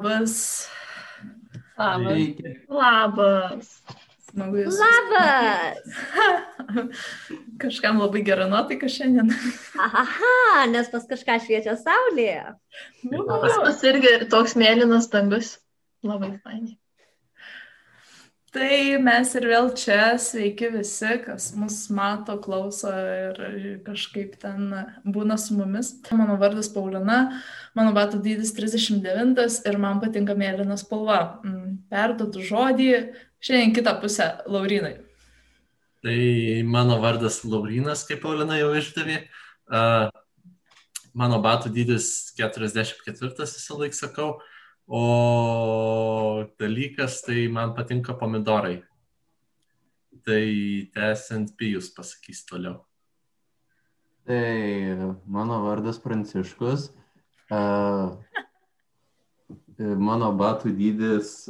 Labas. Labas. Reikia. Labas. Smagu jūs. Labas! Kažkam labai gera nuotaika šiandien. Aha, nes pas kažką šviečia saulė. Pas mus irgi toks mėlynas dangus. Labai fainai. Tai mes ir vėl čia, sveiki visi, kas mus mato, klauso ir kažkaip ten būna su mumis. Mano vardas Paulina, mano batų dydis 39 ir man patinka mėlyna spalva. Mm, Perdodu žodį, šiandien kitą pusę, Laurinai. Tai mano vardas Laurinas, kaip Paulina jau išdavė. Uh, mano batų dydis 44, visą laiką sakau. O dalykas, tai man patinka pomidorai. Tai tęsiant pijus pasakys toliau. Tai mano vardas Pranciškus. Uh, mano batų dydis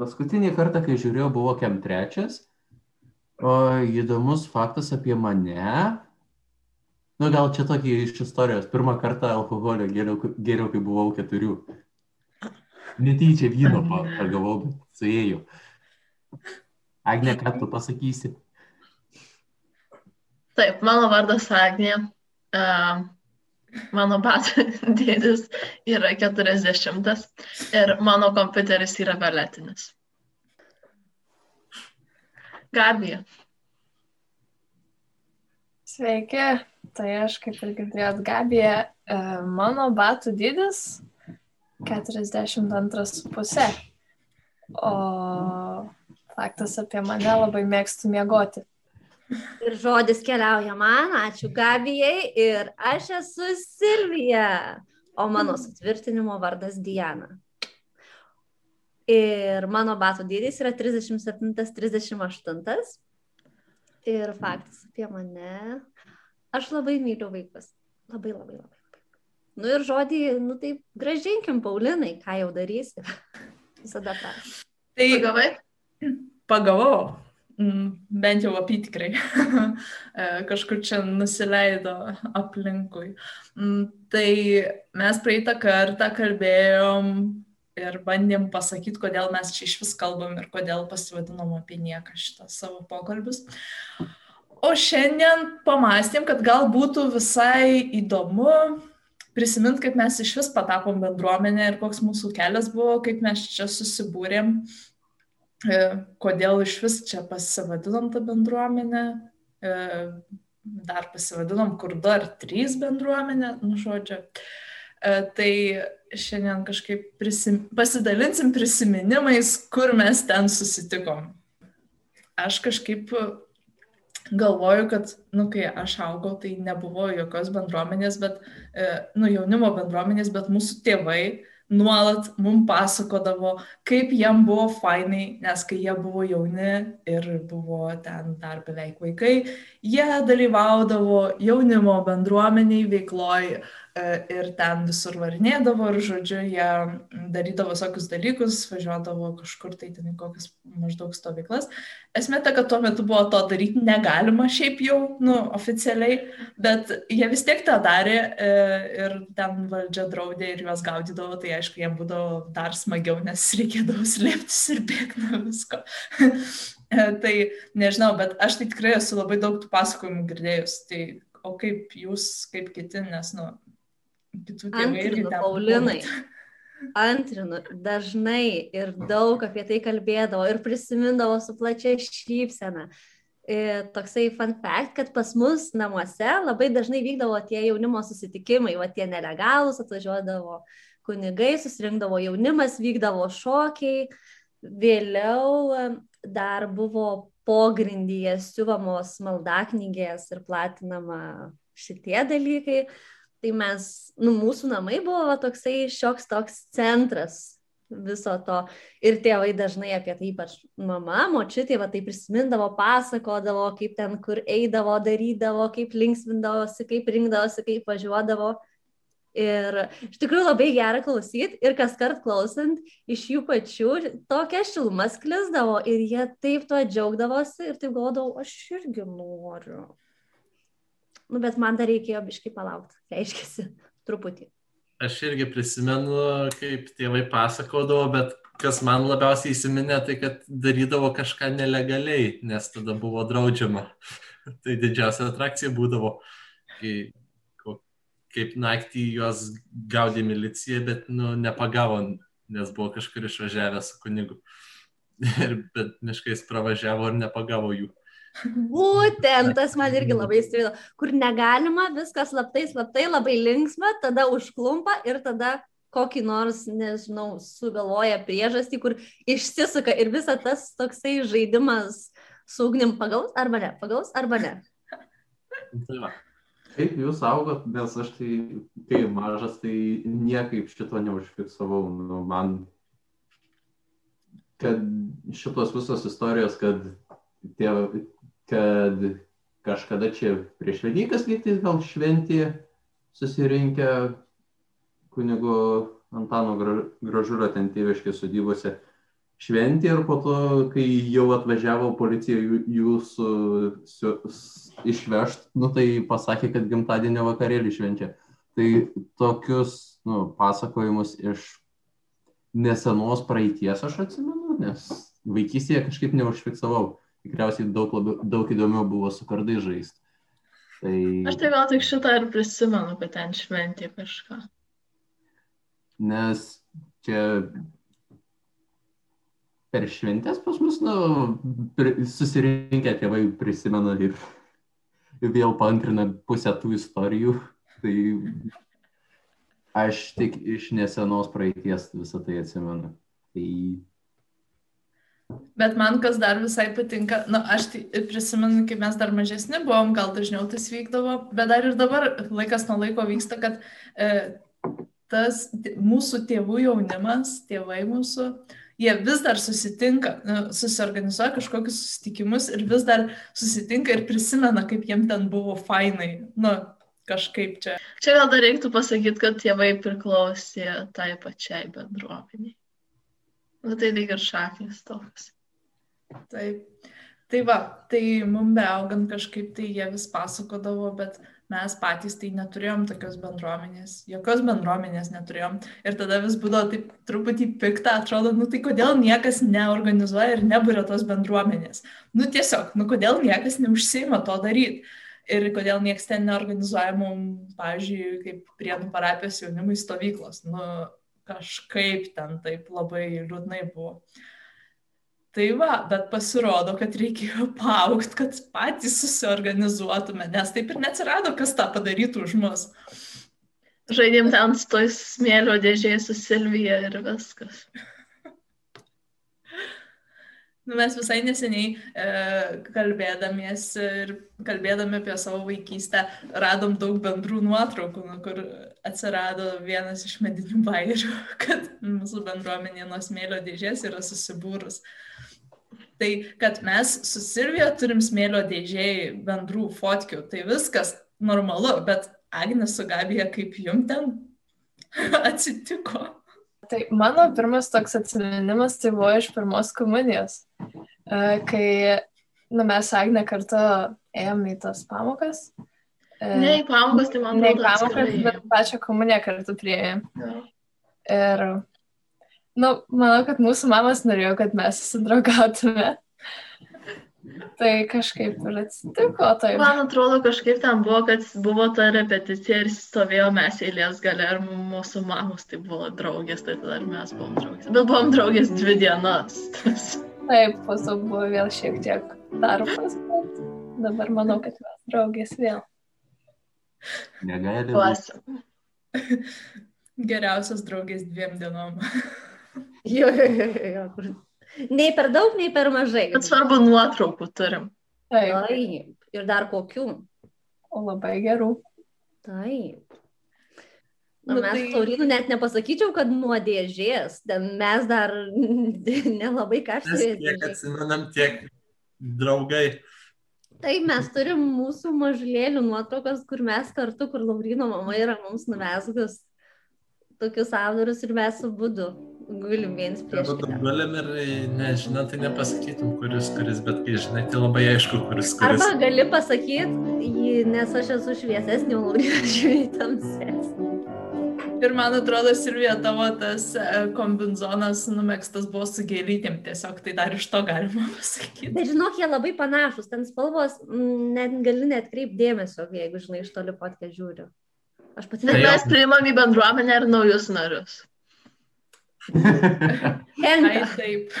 paskutinį kartą, kai žiūrėjau, buvo kem trečias. O įdomus faktas apie mane. Nu, gal čia tokį iš istorijos. Pirmą kartą alkoholio geriau, geriau kai buvau keturių. Netyčia vyno pa- pagavau, bet suėjau. Agne, ką tu pasakysi? Taip, mano vardas Agnė. Uh, mano batų dydis yra 40 ir mano kompiuteris yra violetinis. Gabija. Sveiki, tai aš kaip ir girdėjot Gabija, e, mano batų dydis 42,5. O faktas apie mane labai mėgstu miegoti. Ir žodis keliauja man, ačiū Gabijai. Ir aš esu Silvija, o mano sutvirtinimo vardas Diana. Ir mano batų dydis yra 37-38. Ir faktas apie mane. Aš labai myliu vaikus. Labai, labai, labai. Nu ir žodį, nu taip, gražinkim, Paulinai, ką jau darysi. Visada prašau. Tai Pagavai? pagavau, Mm, bent jau apytikrai. E, Kažkur čia nusileido aplinkui. Mm, Tai mes praeitą kartą kalbėjom ir bandėm pasakyti, kodėl mes čia iš vis kalbam ir kodėl pasivadinom apie nieką šitą savo pokalbius. O šiandien pamastėm, kad gal būtų visai įdomu prisiminti, kaip mes iš vis patapom bendruomenė ir koks mūsų kelias buvo, kaip mes čia susibūrėm, e, kodėl iš vis čia pasivadinom tą bendruomenę, e, dar pasivadinom kur du ar trys bendruomenė, nu žodžiu. E, Tai šiandien kažkaip prisim, pasidalinsim prisiminimais, kur mes ten susitikom. Aš kažkaip galvoju, kad, nu, kai aš augau, tai nebuvo jokios bendruomenės, bet, e, nu, jaunimo bendruomenės, bet mūsų tėvai nuolat mums pasakodavo, kaip jam buvo fainai, nes kai jie buvo jauni ir buvo ten dar beveik vaikai, jie dalyvaudavo jaunimo bendruomeniai veikloj e, ir ten visur varinėdavo ir, žodžiu, jie darydavo visokius dalykus, važiuodavo kažkur tai ten į kokias maždaug stovyklas. Esmė ta, kad tuo metu buvo to daryti negalima šiaip jau, nu, oficialiai, bet jie vis tiek tą darė e, ir ten valdžia draudė ir juos gaudydavo, tai aišku, jiems būdavo dar smagiau, nes reikėdavo slėptis ir bėgti nuo visko. E, tai nežinau, bet aš tai tikrai esu labai daug tų pasakojimų girdėjus. Tai, o kaip jūs, kaip kiti, nes, nu, Antrinu, Paulinai. Antrinu, dažnai ir daug apie tai kalbėdavo ir prisimindavo su plačia šypsena. Ir toksai fun fact, kad pas mus namuose labai dažnai vykdavo tie jaunimo susitikimai, va tie nelegalus atvažiuodavo kunigai, susirinkdavo jaunimas, vykdavo šokiai. Vėliau em, dar buvo pogrindyje siuvamos maldaknygės ir platinama šitie dalykai. Tai mes, nu, mūsų namai buvo va toksai šioks toks centras viso to. Ir tėvai dažnai apie tai, ypač mama, močiutė, va tai prisimindavo, pasakodavo, kaip ten kur eidavo, darydavo, kaip linksmindavosi, kaip rinkdavosi, kaip važiuodavo. Ir iš tikrųjų labai gera klausyti ir kas kart klausant iš jų pačių tokia šiluma sklisdavo ir jie taip tuo džiaugdavosi ir taip galvodavau, aš irgi noriu. Nu, bet man dar reikėjo biškai palaukti, reiškia, truputį. aš irgi prisimenu, kaip tėvai pasakodavo, bet kas man labiausiai įsiminė, tai kad darydavo kažką nelegaliai, nes tada buvo draudžiama. tai didžiausia atrakcija būdavo, kai, kaip naktį juos gaudė milicija, bet nu, nepagavo, nes buvo kažkur išvažiavęs su kunigu. Ir bet miškais pravažiavo ir nepagavo jų. Būtent, tas man irgi labai įstrido, kur negalima, viskas slaptai, slaptai, labai linksma, tada užklumpa ir tada kokį nors, nežinau, sugalvoja priežastį, kur išsisuka ir visa tas toksai žaidimas su ugnim pagaus arba ne, pagaus arba ne. Tai Kaip jūs augot, nes aš tai, kai mažas, tai niekaip šito neužfiksavau. Nu, man, kad šitos visos istorijos, kad, tėv, kad kažkada čia prieš Velykas lygtais gal šventė susirinkę kunigo Antano Gražulio ten tėviškės sodybose šventė ir po to, kai jau atvažiavo policija jūsų išvežt, nu, tai pasakė, kad gimtadienio vakarėlį švenčia. Tai tokius nu, pasakojimus iš nesenos praeities aš atsimenu, nes vaikystėje kažkaip neužfiksavau. Tikriausiai daug, labiau, daug įdomiau buvo su kardai žaisti. Tai... Aš tai gal tik šitą ir prisimenu, kad ten šventė kažką nes čia per šventės pas mus, nu, susirinkę tėvai prisimena ir vėl pantrina pusę tų istorijų. Tai aš tik iš nesenos praeities visą tai atsimenu. Tai... Bet man kas dar visai patinka, na, nu, aš tai prisimenu, kai mes dar mažesni buvom, gal dažniau tas vykdavo, bet dar ir dabar laikas nuo laiko vyksta, kad e, tas mūsų tėvų jaunimas, tėvai mūsų, jie vis dar susitinka, nu, susiorganizuoja kažkokius susitikimus ir vis dar susitinka ir prisimena, kaip jiem ten buvo fainai. Nu, kažkaip čia. Čia gal dar reiktų pasakyti, kad tėvai priklausė tai pačiai bendruomeniai. Nu, tai lyg ir šaknis toks. Taip. Tai va, tai mum beaugant kažkaip tai jie vis pasakodavo, bet mes patys tai neturėjom tokios bendruomenės, jokios bendruomenės neturėjom. Ir tada vis būdavo taip truputį piktą, atrodo, nu tai kodėl niekas neorganizuoja ir nebūrė tos bendruomenės. Nu tiesiog, nu kodėl niekas neužsima to daryti. Ir kodėl niekas ten neorganizuoja mums, pavyzdžiui, kaip prienų parapijos jaunimui stovyklos. Nu kažkaip ten taip labai liūdnai buvo. Tai va, bet pasirodo, kad reikėjo paaukti, kad patys susiorganizuotume, nes taip ir neatsirado, kas tą padarytų už mus. Žaidėm ten su toj smėlio dėžėje su Silvija ir viskas. Nu, mes visai neseniai e, kalbėdamiesi ir kalbėdami apie savo vaikystę radom daug bendrų nuotraukų, nu, kur atsirado vienas iš medinių bairių, kad mūsų bendruomenė nuo smėlio dėžės yra susibūrus. Tai kad mes su Silvija turim smėlio dėžiai bendrų fotkių, tai viskas normalu, bet Agnė su Gabija, kaip jum ten atsitiko? Tai mano pirmas toks atsiminimas tai buvo iš pirmos komunijos, e, kai nu, mes Agnė kartu ėjome į tas pamokas. E, ne į pamokas, tai man ne į pamokas, bet pačią komuniją kartu prieėjome. Ja. Ir Nu, manau, kad mūsų mamas norėjo, kad mes susidraugautume. Tai kažkaip ir atsitiko. Taip. Man atrodo, kažkaip ten buvo, kad buvo ta repeticija ir stovėjo mes eilės gale ir mūsų mamos tai buvo draugės, tai tada ir mes buvom draugės. Bet buvom draugės dvi dienas. Taip, paskui buvo vėl šiek tiek darbas, bet dabar manau, kad mes draugės vėl. Negali. Klasė. Geriausias draugės dviem dienom. Jo, jo, jo, jo. Nei per daug, nei per mažai. Bet svarbu, nuotraukų turim. Taip. Taip. Ir dar kokių. O labai gerų. Taip. Na, nu, mes tai... taurynų net nepasakyčiau, kad nuo dėžės, mes dar nelabai kažkaip. Tiek atsimenam, tiek draugai. Taip, mes turim mūsų mažulėlių nuotraukas, kur mes kartu, kur Laurino mama yra mums nuvesgus tokius autorius ir mes su būdu gulim viens prieš kitą. Gulim ir nežinau, tai nepasakytum, kuris, kuris, bet kai žinai, tai labai aišku, kuris, kuris. Arba gali pasakyti, nes aš esu šviesesnė, o Laurija žiūri tamsesnė. Ir man atrodo, Silvija, tavo tas e, kombinzonas numėgstas buvo su gėlytėm, tiesiog tai dar iš to galima pasakyti. Bet žinok, jie labai panašus, ten spalvos net gali net kreipti dėmesio, jeigu žinai iš toli potkę žiūriu. Aš pati Bet Tai mes priimam į bendruomenę ir naujus narius. Ai, Henka. taip.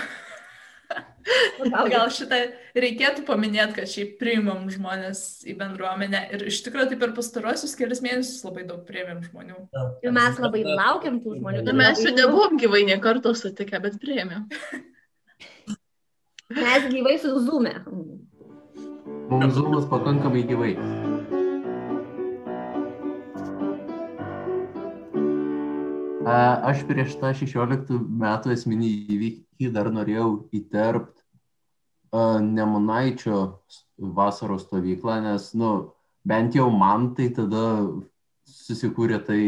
Gal šitą reikėtų paminėti, kad šiaip priimam žmonės į bendruomenę ir iš tikrųjų tai per pastarosius kelias mėnesius labai daug priėmėm žmonių. Ir mes labai laukiam tų žmonių. Na, mes jų nebuvom gyvai nie karto sutikę, bet priėmėm. Mes gyvai su Zume. Mums zūmas pakankamai gyvai. A, Aš prieš tą 16 metų esminį įvykį dar norėjau įterpti Nemunaičio vasaros stovyklą, nes, nu, bent jau man tai tada susikūrė tai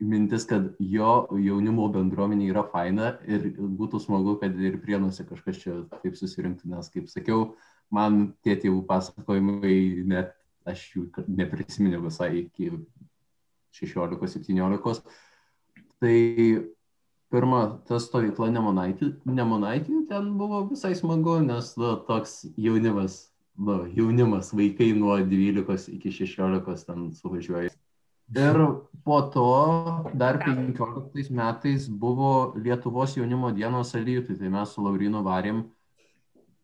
mintis, kad jo jaunimo bendruomenė yra faina ir būtų smagu, kad ir prienuose kažkas čia taip susirinktų, nes, kaip sakiau, man tie tėvų pasakojimai net aš jų neprisiminiau visai iki 16-17. Tai pirma, ta stovykla Nemunaitį, Nemunaitį ten buvo visai smagu, nes nu, toks jaunimas, nu, jaunimas, vaikai nuo 12 iki 16 ten suvažiuoja. Ir po to dar 15 metais buvo Lietuvos jaunimo dienos alytui, tai mes su Laurinu varėm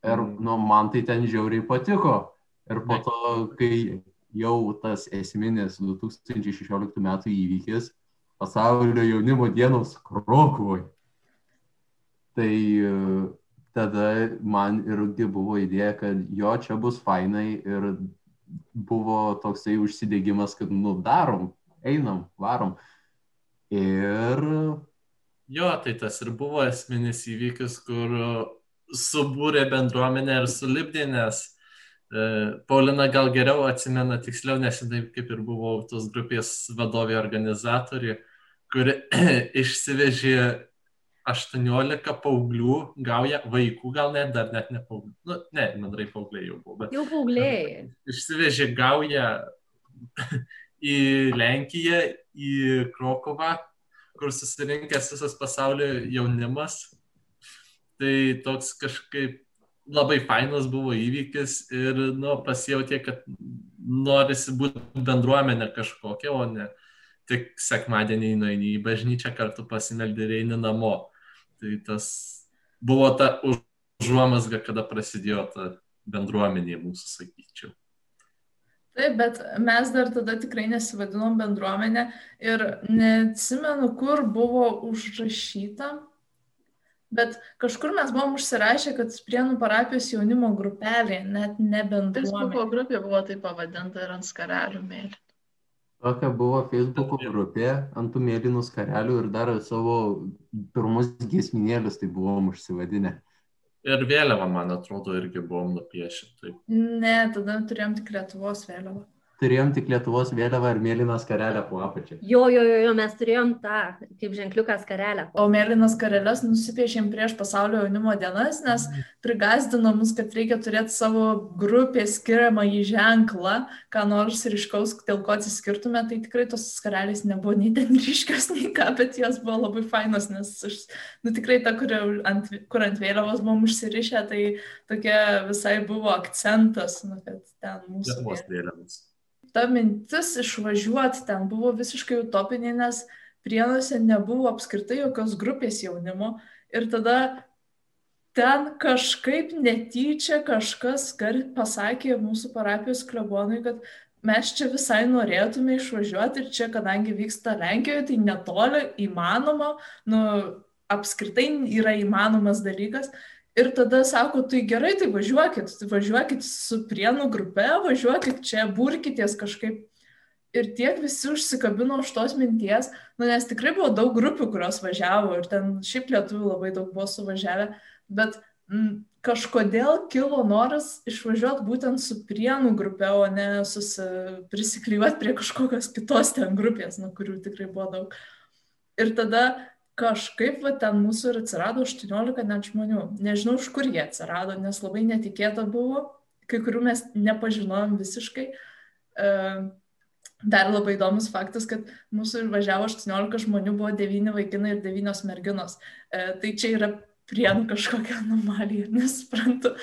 ir nu, man tai ten žiauriai patiko. Ir po to, kai jau tas esminis 2016 metų įvykis, pasaulio jaunimo dienos Krokuvoj. Tai e, tada man irgi buvo idėja, kad jo čia bus fainai ir buvo toksai užsidėgymas, kad nu darom, einam, varom. Ir Jo, tai tas ir buvo esminis įvykis, kur subūrė bendruomenę ir sulibdė, nes e, Paulina gal geriau atsimena tiksliau, nes jinai kaip ir buvo tos grupės vadovė organizatorė, kuri išsivežė 18 paauglių, gauja vaikų, gal net dar net ne paauglių. Nu, ne, bendrai paaugliai jau buvo, bet Jau paaugliai. išsivežė gaują į Lenkiją, į Krokovą, kur susirinkęs visas pasaulio jaunimas. Tai toks kažkaip labai fainas buvo įvykis ir nu, pasijautė, kad norisi būti bendruomenė kažkokia, o ne tik sekmadienį nueini į bažnyčią kartu pasimeldi ir eini namo. Tai tas buvo ta užuomasga, kada prasidėjo ta bendruomenė mūsų, sakyčiau. Taip, bet mes dar tada tikrai nesivadinom bendruomenė ir neatsimenu, kur buvo užrašyta, bet kažkur mes buvom užsirašę, kad Prienų parapijos jaunimo grupelė, net ne Facebooko bendruomenė. grupė buvo taip pavadinta ir ant skarelių mėly. Tokia buvo Facebook grupė ant tų mėlynų skarelių ir dar savo pirmus giesminėlius tai buvom užsivadinę. Ir vėliavą, man atrodo, irgi buvom nupiešę. Tai Ne, tada turėjom tik Lietuvos vėliavą. Turėjom tik Lietuvos vėliavą ir mėlyną skarelę po apačią. Jo, jo, jo, jo, mes turėjom tą, kaip ženkliuką skarelę. O mėlynas kareles nusipiešėm prieš pasaulio jaunimo dienas, nes prigazdino mus, kad reikia turėti savo grupės skiriamą į ženklą, ką nors ryškaus, dėl ko atsiskirtume, tai tikrai tos skarelės nebuvo nei ten ryškios, nei ką, bet jos buvo labai fainos, nes aš, nu, tikrai ta, kur ant, kur ant vėliavos buvom užsirišę, tai tokia visai buvo akcentas, nu, kad ten mūsų Lietuvos vėliavos. Ta mintis išvažiuoti ten buvo visiškai utopinė, nes prienuose nebuvo apskritai jokios grupės jaunimo ir tada ten kažkaip netyčia kažkas pasakė mūsų parapijos klebonui, kad mes čia visai norėtume išvažiuoti ir čia, kadangi vyksta Lenkijoje, tai netoli įmanoma, nu, apskritai yra įmanomas dalykas. Ir tada sako, tai gerai, tai važiuokit, tai važiuokit su prienų grupe, važiuokit čia, burkitės kažkaip. Ir tiek visi užsikabino už tos minties, nu, nes tikrai buvo daug grupių, kurios važiavo ir ten šiaip lietuvių labai daug buvo suvažiavę, bet mm, kažkodėl kilo noras išvažiuoti būtent su prienų grupe, o ne prisiklyvati prie kažkokios kitos ten grupės, nuo kurių tikrai buvo daug. Ir tada kažkaip va, ten mūsų ir atsirado 18 net žmonių. Nežinau, iš kur jie atsirado, nes labai netikėta buvo, kai kurių mes nepažinojom visiškai. E, dar labai įdomus faktas, kad mūsų važiavo 18 žmonių, buvo 9 vaikinai ir 9 merginos. E, tai čia yra prienų kažkokią anomaliją, nesuprantu.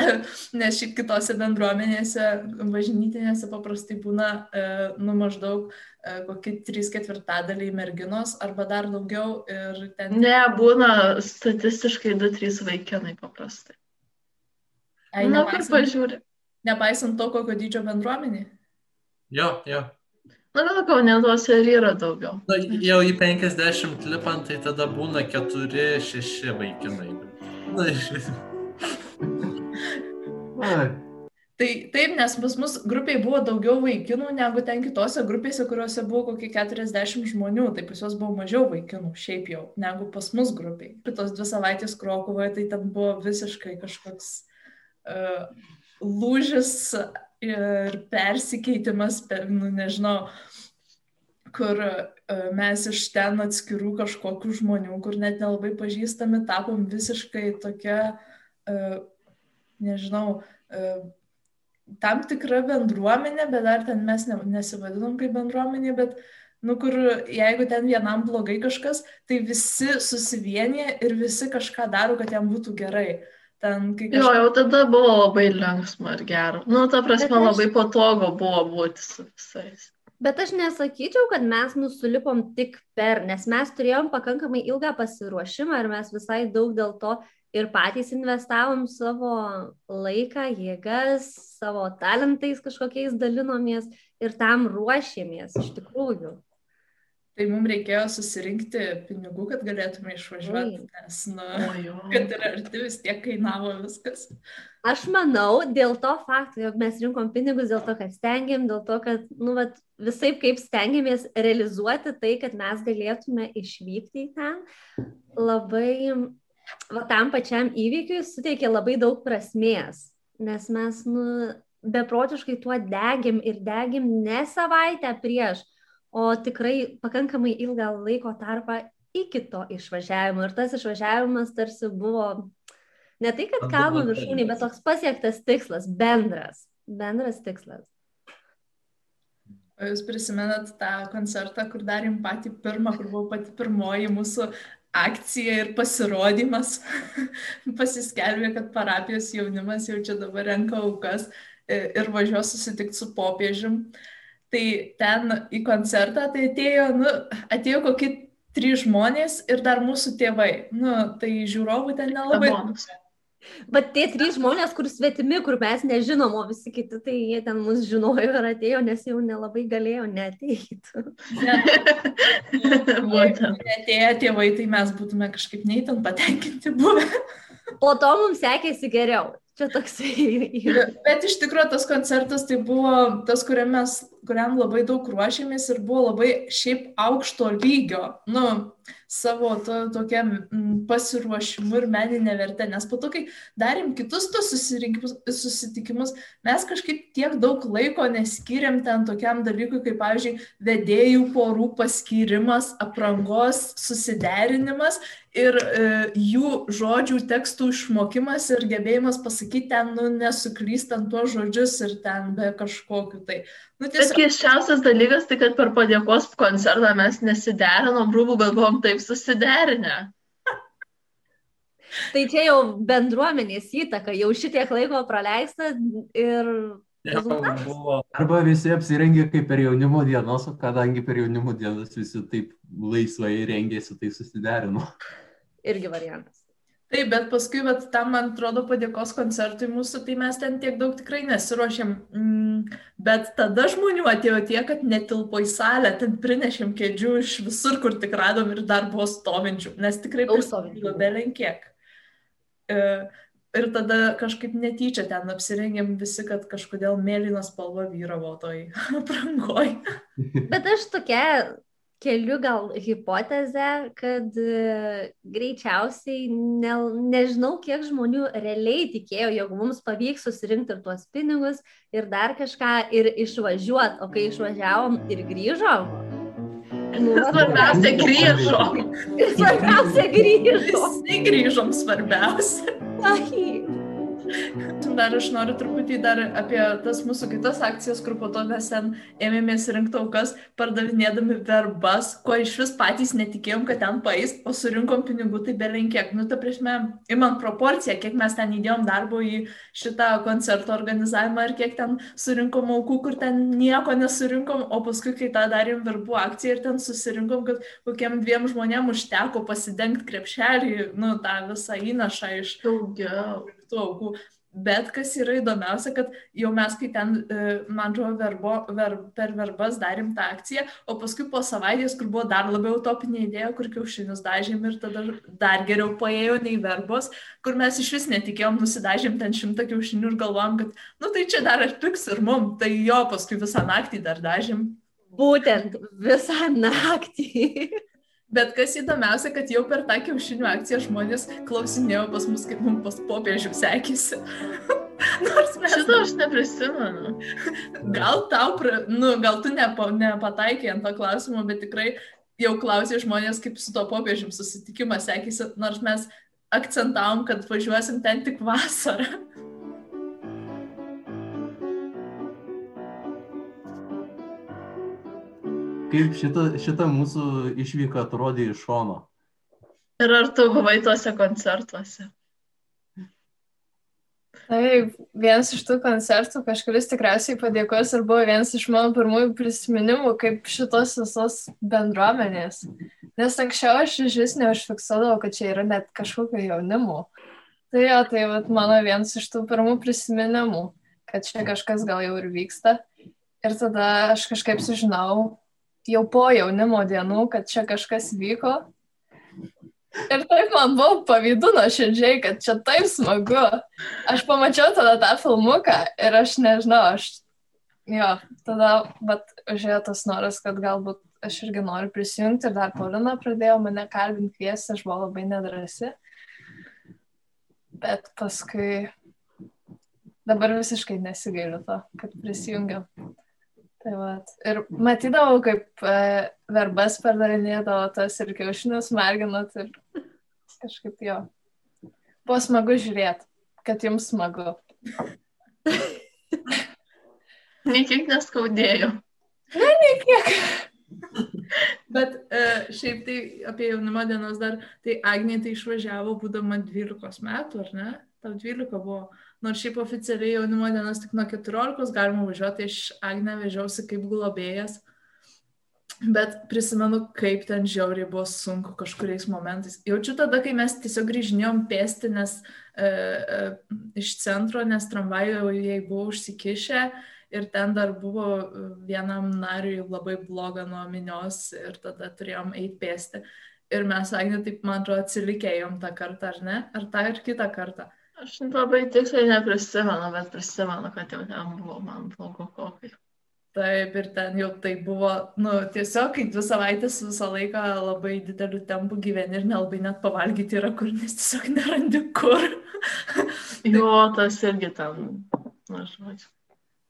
Nes šiaip kitose bendruomenėse, bažnytinėse paprastai būna, e, nu, maždaug e, kokie 3 ketvirtadaliai merginos arba dar daugiau ir ten... Ne, būna statistiškai 2-3 vaikinai paprastai. Ai, Na, kaip nepaisant, pažiūrė. nepaisant to, kokio dydžio bendruomenė. Jo, jo. Na, gal kaunė tuose ir yra daugiau. Na, jau į 50 lipant, tai tada būna 4-6 vaikinai. Na, iš vis. Ai, Tai taip, nes pas mus grupiai buvo daugiau vaikinų negu ten kitose grupėse, kuriuose buvo kokie 40 žmonių, tai pas juos buvo mažiau vaikinų, šiaip jau, negu pas mus grupiai. Kitos dvi savaitės Krokuvoje tai ten buvo visiškai kažkoks uh, lūžis ir persikeitimas, per, nu nežinau, kur uh, mes iš ten atskirų kažkokių žmonių, kur net nelabai pažįstami, tapom visiškai tokia, uh, nežinau, uh, tam tikra bendruomenė, bet dar ten mes ne, nesivadinom kaip bendruomenė, bet, nu, kur jeigu ten vienam blogai kažkas, tai visi susivienyje ir visi kažką daro, kad jam būtų gerai. Ten, kai Jo, jau tada buvo labai linksma ir gera. Nu, ta prasme, Bet aš- labai patogu buvo būti su visais. Bet aš nesakyčiau, kad mes nusulipom tik per, nes mes turėjom pakankamai ilgą pasiruošimą ir mes visai daug dėl to ir patys investavom savo laiką, jėgas, savo talentais kažkokiais dalinomės ir tam ruošėmės iš tikrųjų. Tai mums reikėjo susirinkti pinigų, kad galėtume išvažiuoti, Oi. nes, nu, O, kad ir arti vis tiek kainavo viskas. Aš manau, dėl to fakto, jog mes rinkom pinigus, dėl to, kad stengiam, dėl to, kad, nu, vat, visai kaip stengiamės realizuoti tai, kad mes galėtume išvykti į ten, labai, va, tam pačiam įvykiui suteikė labai daug prasmės, nes mes, nu, beprotiškai tuo degim ir degim ne savaitę prieš, o tikrai pakankamai ilgą laiko tarpą iki to išvažiavimo. Ir tas išvažiavimas tarsi buvo ne tai, kad kalno viršūnė, bet toks pasiektas tikslas, bendras, bendras tikslas. O jūs prisimenat tą koncertą, kur darėm patį pirmą, kur buvo pati pirmoji mūsų akcija ir pasirodymas. Pasiskelbė, kad parapijos jaunimas jau čia dabar renka aukas e, ir važiuos susitikti su popiežium. Tai ten į koncertą tai atėjo, nu, atėjo kokie trys žmonės ir dar mūsų tėvai. Nu, tai žiūrovų ten nelabai. Bet tie trys žmonės, kur svetimi, kur mes nežinom, o visi kiti, tai jie ten mus žinojo ir atėjo, nes jau nelabai galėjo neteiti. Būtent. Atėję tėvai, tai mes būtume kažkaip neįtin patenkinti buvę. Po to mums sekėsi geriau. Čia toksai. Bet iš tikrųjų tas koncertas tai buvo tas, kuriam mes, kuriam labai daug ruošėmės ir buvo labai šiaip aukšto lygio, nu, savo to, tokiam mm, pasiruošimu ir meninė vertė. Nes po to, kai darėm kitus tos susitikimus, mes kažkaip tiek daug laiko neskiriam ten tokiam dalykui, kaip, pavyzdžiui, vedėjų porų paskirimas, aprangos susiderinimas ir e, jų žodžių tekstų išmokimas ir gebėjimas pasakyti ten, nu, nesuklystant tuos žodžius ir ten be kažkokiu tai. Nu, Bet tiesiog, keiščiausias dalykas, tai kad per padėkos koncertą mes nesiderinom rūbų, bet buvom taip susiderinę. Tai čia jau bendruomenės įtaka, jau šitiek laiko praleista ir. Arba visi apsirengė kaip per jaunimo dienos, o kadangi per jaunimo dienas visi taip laisvai rengėsi, tai susiderino. irgi variantas. Taip, bet paskui, bet tam, man atrodo, padėkos koncertui mūsų, tai mes ten tiek daug tikrai nesiuošėm. Mm, bet tada žmonių atėjo tiek, kad netilpo į salę, ten prinešėm kėdžių iš visur, kur tik radom ir dar buvo stovinčių, nes tikrai stovinčių. belenkiek. E, Ir tada kažkaip netyčia ten apsirengėm visi, kad kažkodėl mėlyna spalva vyravo toj aprangoj. Bet aš tokia keliu gal hipotezę, kad e, greičiausiai ne, nežinau, kiek žmonių realiai tikėjo, jog mums pavyks susirinkti ir tuos pinigus ir dar kažką ir išvažiuoti, o kai išvažiavom ir grįžom. Nu, va, Svarbiausia, grįžo. ir svarbiausia grįžom. Visi grįžom svarbiausia. Ai. Dar aš noriu truputį dar apie tas mūsų kitas akcijas, kur po to mes ten ėmėmės rinkti aukas, pardavinėdami verbas, ko iš vis patys netikėjom, kad ten paės, o surinkom pinigų tai belenkiek. Nu, ta prasme, imant proporciją, kiek mes ten įdėjom darbo į šitą koncerto organizavimą ir kiek ten surinkom aukų, kur ten nieko nesurinkom, o paskui, kai tą darėm verbų akciją ir ten susirinkom, kad kokiem dviem žmonėm užteko pasidengti krepšelį, nu, tą visą įnašą iš Daugiau. tų aukų. Bet kas yra įdomiausia, kad jau mes, kai ten, e, man atrodo, ver, per verbas darėm tą akciją, o paskui po savaitės, kur buvo dar labiau topinė idėja, kur kiaušinius dažėm ir tada dar geriau paėjo nei verbos, kur mes iš vis netikėjom, nusidažėm ten šimtą kiaušinių ir galvom, kad, nu tai čia dar atpiks ir mum, tai jo, paskui visą naktį dar dažėm. Būtent visą naktį. Bet kas įdomiausia, kad jau per tą kiaušinių akciją žmonės klausinėjo pas mus, kaip mums pas popiežių sekėsi. Nors mes Šitą aš neprisimenu. Gal tau, pra, nu, gal tu nepa, nepataikai ant to klausimo, bet tikrai jau klausė žmonės, kaip su to popiežium susitikimas sekėsi, nors mes akcentavom, kad važiuosim ten tik vasarą. Kaip šita, šita mūsų išvyka atrodė iš šono? Ir ar tu buvai tuose koncertuose? Taip, vienas iš tų koncertų kažkuris tikriausiai padėkos ir buvo vienas iš mano pirmųjų prisiminimų kaip šitos visos bendruomenės. Nes anksčiau aš iš vis neužfiksuodavau, kad čia yra net kažkokio jaunimo. Tai jo, tai vat, mano vienas iš tų pirmų prisiminimų, kad čia kažkas gal jau ir vyksta. Ir tada aš kažkaip sužinau jau po jaunimo dienų, kad čia kažkas vyko. Ir taip man buvo pavydu nuoširdžiai, kad čia taip smagu. Aš pamačiau tada tą filmuką ir aš nežinau, aš, jo, tada, bet užėjo tas noras, kad galbūt aš irgi noriu prisijungti ir dar Paulina pradėjo mane kalbinti kviesti, aš buvau labai nedrasi. Bet paskui dabar visiškai nesigailiu to, kad prisijungiau. Tai vat. Ir matydavau, kaip e, verbas pardavinėdavo tas ir kiaušinius marginot ir kažkaip jo. Buvo smagu žiūrėti, kad jums smagu. Niekiek neskaudėjo. Kiek? Bet e, šiaip tai apie jaunimo dienos dar, tai Agnė tai išvažiavo būdama 12 metų, ar ne? Tau 12 buvo. Nors šiaip oficialiai jaunimo dienos tik nuo 14 galima važiuoti, aš Agnę vežiausi kaip globėjas. Bet prisimenu, kaip ten žiauriai buvo sunku kažkuriais momentais. Jaučiu tada, kai mes tiesiog grįžinėjom pėsti, nes e, e, iš centro, nes tramvajų jai buvo užsikišę ir ten dar buvo vienam nariui labai bloga nuo minios ir tada turėjom eiti pėsti. Ir mes, Agnė, taip man atrodo, atsilikėjom tą kartą, ar ne? Ar tą ir kitą kartą. Aš labai tiksliai neprisimenu, bet prisimenu, kad jau ten buvo man blogo kokai. Taip, ir ten jau tai buvo, nu, tiesiog, kai dvi savaitės visą laiką labai dideliu tempu gyveni ir nelabai net pavalgyti yra kur, nes tiesiog nerandi kur. Jo, tas irgi ten, na, žodžiu.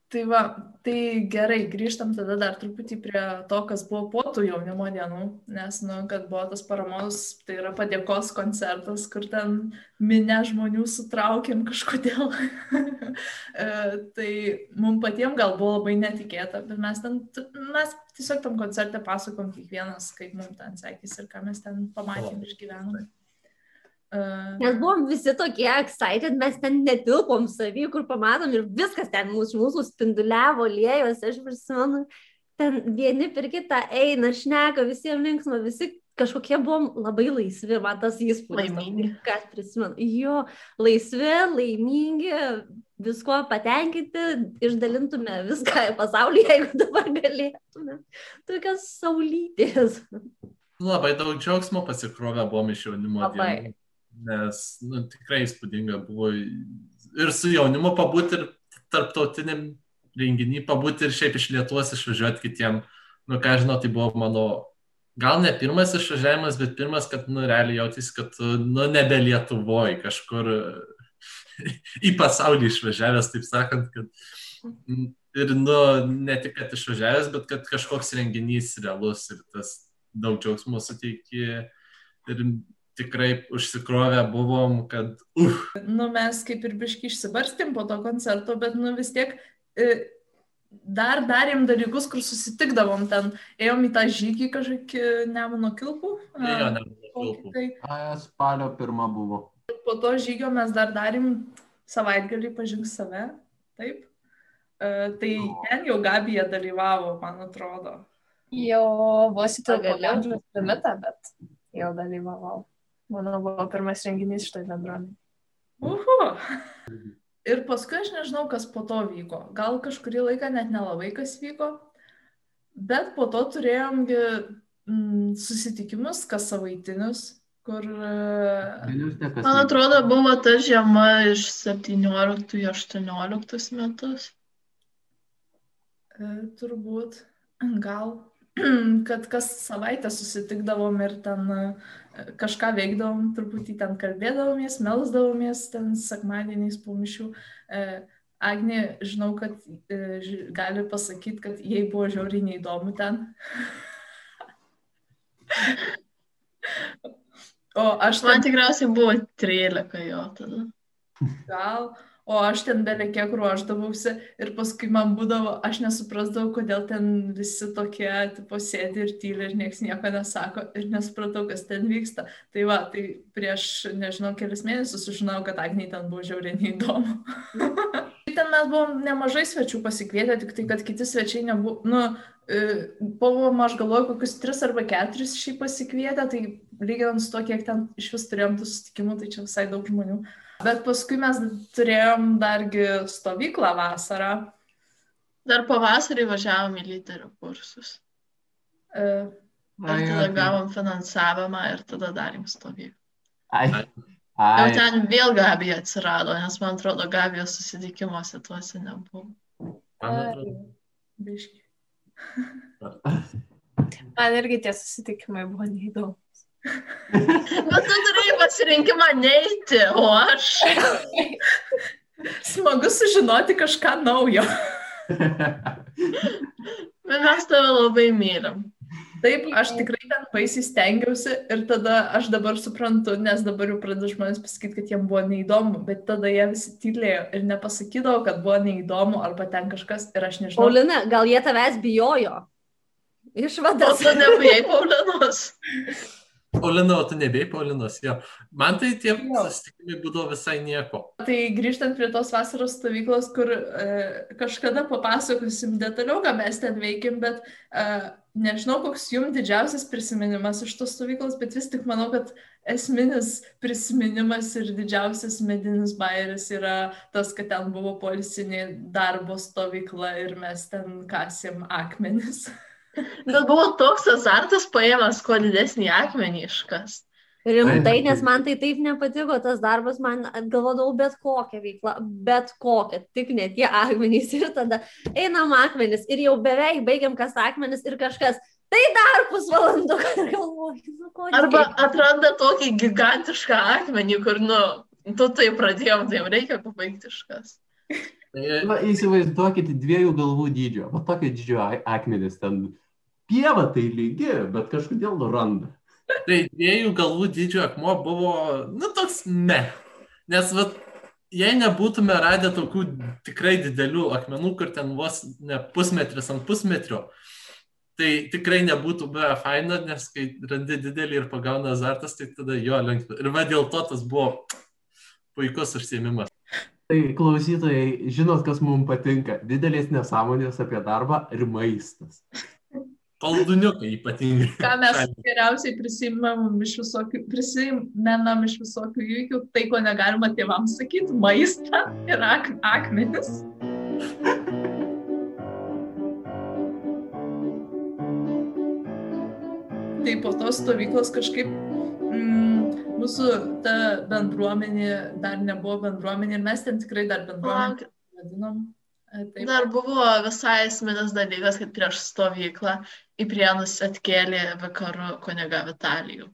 Tai va, tai gerai, grįžtam tada dar truputį prie to, kas buvo po tų jaunimo dienų, nes, nu, kad buvo tas paramos, tai yra padėkos koncertas, kur ten minę žmonių sutraukėm kažkodėl. E, tai mums patiems gal buvo labai netikėta, bet mes ten, mes tiesiog tam koncerte pasakom kiekvienas, kaip mums ten sekėsi ir ką mes ten pamatėm ir išgyvenom. Nes buvom visi tokie excited, mes ten netilpom savy, kur pamatom ir viskas ten mūsų, mūsų spinduliavo, lėjos, aš prisimenu, ten vieni per kitą eina, šneka, visiems linksma, visi kažkokie buvom labai laisvi, man tas įspūdis. Laimingi. Kas prisimenu. Jo, laisvi, laimingi, visko patenkinti, išdalintume viską į pasaulį, jeigu dabar galėtume. Tokios saulytės. Labai daug džiaugsmo pasikrovę buvom iš jaunimo Labai. dienų. Nes nu, tikrai įspūdinga buvo ir su jaunimu pabūti, ir tarptautiniam renginį pabūti, ir šiaip iš Lietuvos išvažiuoti kitiem. Nu, ką žinau, tai buvo mano, gal ne pirmas išvažiavimas, bet pirmas, kad, nu, realiai jautys, kad, nu, nebe Lietuvoje, kažkur į pasaulį išvažiavęs, taip sakant, kad ir, nu, ne tik, kad išvažiavęs, bet kad kažkoks renginys realus ir tas daug džiaugsmo suteikė. Ir tikrai užsikrovę buvom, kad, uh, Nu, mes kaip ir biški išsibarstėm po to koncerto, bet nu vis tiek e, dar darėm dalykus, kur susitikdavom ten. Ėjom į tą žygį kažkokį Nemuno kilpų. jo, ne, kokį tai. Spalio pirma buvo. Po to žygio mes dar darėm savaitgalį pažink save. Taip. E, tai ten jau Gabija dalyvavo, man atrodo. Jau vos įtilpau Pagaliau. amžiaus limitą, bet jau dalyvavau. Mano buvo pirmas renginys šitoj bendruomenė. Uhu. Ir paskui aš nežinau, kas po to vyko. Gal kažkurį laiką net nelabai kas vyko. Bet po to turėjom gi, mm, susitikimus, kas savaitinius, kur... e. Man atrodo, buvo ta žiema iš 17 į 18 metus. E, Turbūt, gal, kad kas savaitę susitikdavom ir ten e, kažką veikdavom, truputį ten kalbėdavomės, melsdavomės ten sekmadieniais po mišių. E, Agnė, žinau, kad e, gali pasakyti, kad jai buvo žiauriai neįdomu ten. O aš Man tikriausiai buvo 13 jo tada. gal, o aš ten beveik kiek ruoždavausi ir paskui man būdavo, aš nesuprasdavau, kodėl ten visi tokie, tipo, sėdi ir tyli ir niekas nieko nesako ir nesupratau, kas ten vyksta. Tai va, tai prieš, nežinau, kelias mėnesius sužinojau, kad Agniai ten buvo žiauriai neįdomu. ten mes buvom nemažai svečių pasikvietę, tik tai, kad kiti svečiai nebuvo, nu, e, buvom, aš galvoju, kokius tris arba keturis šį pasikvietę, tai lyginant su to, kiek ten iš vis turėjom tų susitikimų, tai čia visai daug žmonių. Bet paskui mes turėjom dargi stovyklą vasarą. Dar pavasarį važiavom į lyderio kursus. E, Ir tada gavom finansavimą ir tada darėm stovyklą. Ai. Jau Ai. ten vėl Gabija atsirado, nes man atrodo, Gabijos susitikimuose tuose nebuvo. man atrodo, biški. Man irgi tie susitikimai buvo neįdomu. Bet tu turėjai pasirinkimą neiti, o aš. Smagu sužinoti kažką naujo. Bet mes tave labai mylim. Taip, aš tikrai ten baisiai stengiausi ir tada aš dabar suprantu, nes dabar jau pradeda žmonės pasakyti, kad jiems buvo neįdomu, bet tada jie visi tylėjo ir nepasakydavo, kad buvo neįdomu arba ten kažkas ir aš nežinau. Paulina, gal jie tavęs bijojo? O Išvadas. tu nebijai Paulinos. Paulina, o tu nebėjai Paulinos, jo. Man tai tie susitikimai būdavo visai nieko. Tai grįžtant prie tos vasaros stovyklos, kur e, kažkada papasakosim detaliau, ką mes ten veikim, bet e, nežinau, koks jums didžiausias prisiminimas iš tos stovyklos, bet vis tik manau, kad esminis prisiminimas ir didžiausias medinis bairis yra tas, kad ten buvo policinė darbo stovykla ir mes ten kasėm akmenis. Bet buvo toks azartas paėmęs kuo didesnį akmenį iškas. Rimtai, nes man tai taip nepatiko tas darbas, man galvodavau bet kokią veiklą, bet kokią, tik ne tie akmenys ir tada einam akmenis ir jau beveik baigiam kas akmenis ir kažkas, tai dar pusvalandų, ir galvoju, nu ko. Arba atranda tokį gigantišką akmenį, kur, nu, tu tai pradėjom, tai jau reikia pabaigti iškas. Tai Na, įsivaizduokit dviejų galvų dydžio. O tokio dydžio a- akmenis ten. Pieva tai lygi, bet kažkodėl randa. Tai dviejų galvų dydžio akmuo buvo, nu, toks me. Nes, vat, jei nebūtume radę tokių tikrai didelių akmenų, kur ten vos ne pusmetris ant pusmetrio, tai tikrai nebūtų buvę faina, nes kai randi didelį ir pagauna azartas, tai tada jo lengva. Ir va dėl to tas buvo puikus užsiemimas. Tai klausytojai, žinot, kas mums patinka. Didelės nesąmonės apie darbą ir maistas. Palduniukai ypatingai. Ką mes geriausiai prisimam iš visokių, prisimenam iš visokių įvykių, tai ko negalima tėvams sakyti, maistą ir ak akmenis. Tai po tos stovyklos kažkaip mm, mūsų ta bendruomenė dar nebuvo bendruomenė ir mes ten tikrai dar bendruomenė vadinom. E, Taip, Dar buvo visai esminis dalykas, kad prieš stovyklą į prienus atkėlė vakarų kuniga Vitalijų.